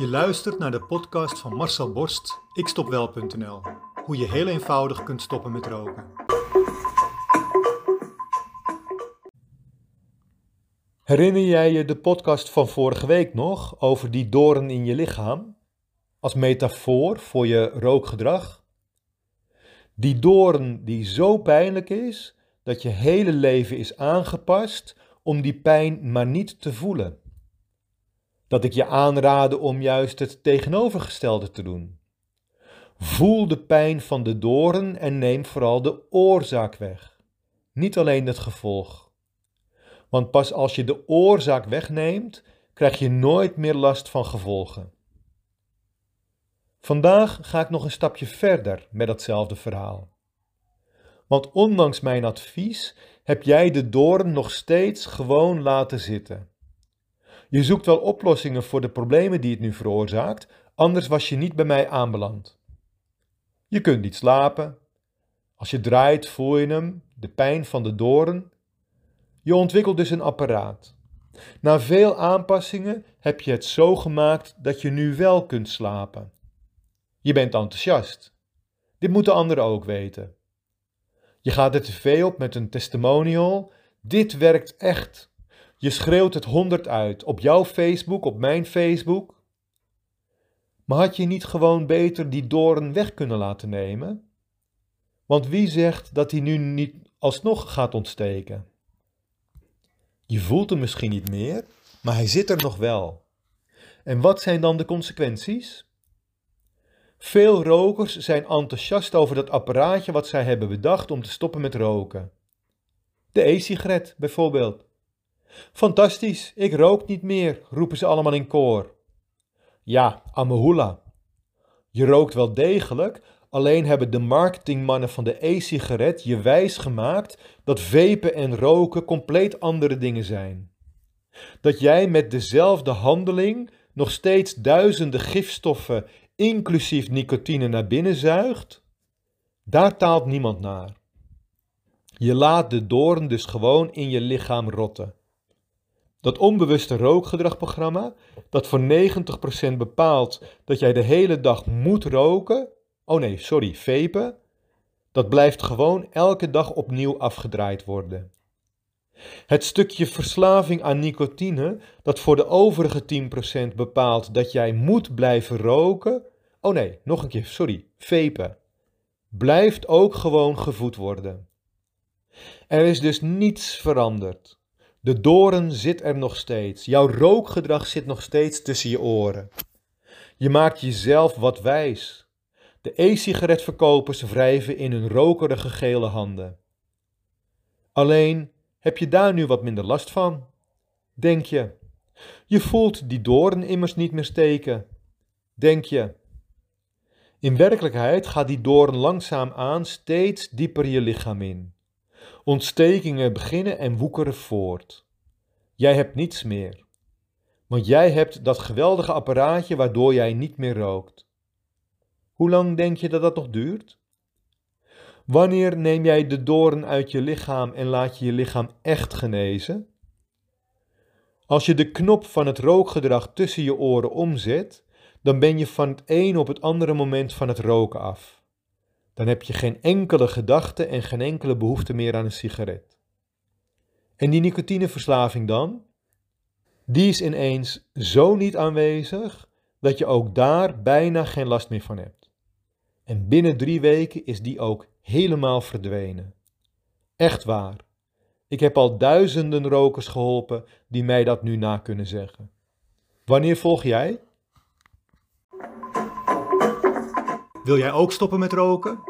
Je luistert naar de podcast van Marcel Borst, ikstopwel.nl. Hoe je heel eenvoudig kunt stoppen met roken. Herinner jij je de podcast van vorige week nog over die doorn in je lichaam? Als metafoor voor je rookgedrag? Die doorn die zo pijnlijk is dat je hele leven is aangepast om die pijn maar niet te voelen dat ik je aanraadde om juist het tegenovergestelde te doen. Voel de pijn van de doorn en neem vooral de oorzaak weg, niet alleen het gevolg. Want pas als je de oorzaak wegneemt, krijg je nooit meer last van gevolgen. Vandaag ga ik nog een stapje verder met datzelfde verhaal. Want ondanks mijn advies heb jij de doorn nog steeds gewoon laten zitten. Je zoekt wel oplossingen voor de problemen die het nu veroorzaakt, anders was je niet bij mij aanbeland. Je kunt niet slapen. Als je draait, voel je hem, de pijn van de doorn. Je ontwikkelt dus een apparaat. Na veel aanpassingen heb je het zo gemaakt dat je nu wel kunt slapen. Je bent enthousiast. Dit moeten anderen ook weten. Je gaat de tv op met een testimonial. Dit werkt echt. Je schreeuwt het honderd uit op jouw Facebook, op mijn Facebook. Maar had je niet gewoon beter die doorn weg kunnen laten nemen? Want wie zegt dat hij nu niet alsnog gaat ontsteken? Je voelt hem misschien niet meer, maar hij zit er nog wel. En wat zijn dan de consequenties? Veel rokers zijn enthousiast over dat apparaatje wat zij hebben bedacht om te stoppen met roken. De e-sigaret bijvoorbeeld. Fantastisch, ik rook niet meer, roepen ze allemaal in koor. Ja, Amahula. Je rookt wel degelijk, alleen hebben de marketingmannen van de e-sigaret je wijs gemaakt dat vapen en roken compleet andere dingen zijn. Dat jij met dezelfde handeling nog steeds duizenden gifstoffen, inclusief nicotine, naar binnen zuigt, daar taalt niemand naar. Je laat de doorn dus gewoon in je lichaam rotten. Dat onbewuste rookgedragprogramma, dat voor 90% bepaalt dat jij de hele dag moet roken, oh nee, sorry, vapen, dat blijft gewoon elke dag opnieuw afgedraaid worden. Het stukje verslaving aan nicotine, dat voor de overige 10% bepaalt dat jij moet blijven roken, oh nee, nog een keer, sorry, vapen, blijft ook gewoon gevoed worden. Er is dus niets veranderd. De doorn zit er nog steeds. Jouw rookgedrag zit nog steeds tussen je oren. Je maakt jezelf wat wijs. De e-sigaretverkopers wrijven in hun rokerige gele handen. Alleen heb je daar nu wat minder last van? Denk je. Je voelt die doorn immers niet meer steken. Denk je. In werkelijkheid gaat die doorn langzaam aan steeds dieper je lichaam in. Ontstekingen beginnen en woekeren voort. Jij hebt niets meer. Want jij hebt dat geweldige apparaatje waardoor jij niet meer rookt. Hoe lang denk je dat dat nog duurt? Wanneer neem jij de doorn uit je lichaam en laat je je lichaam echt genezen? Als je de knop van het rookgedrag tussen je oren omzet, dan ben je van het een op het andere moment van het roken af dan heb je geen enkele gedachte en geen enkele behoefte meer aan een sigaret. En die nicotineverslaving dan? Die is ineens zo niet aanwezig dat je ook daar bijna geen last meer van hebt. En binnen drie weken is die ook helemaal verdwenen. Echt waar. Ik heb al duizenden rokers geholpen die mij dat nu na kunnen zeggen. Wanneer volg jij? Wil jij ook stoppen met roken?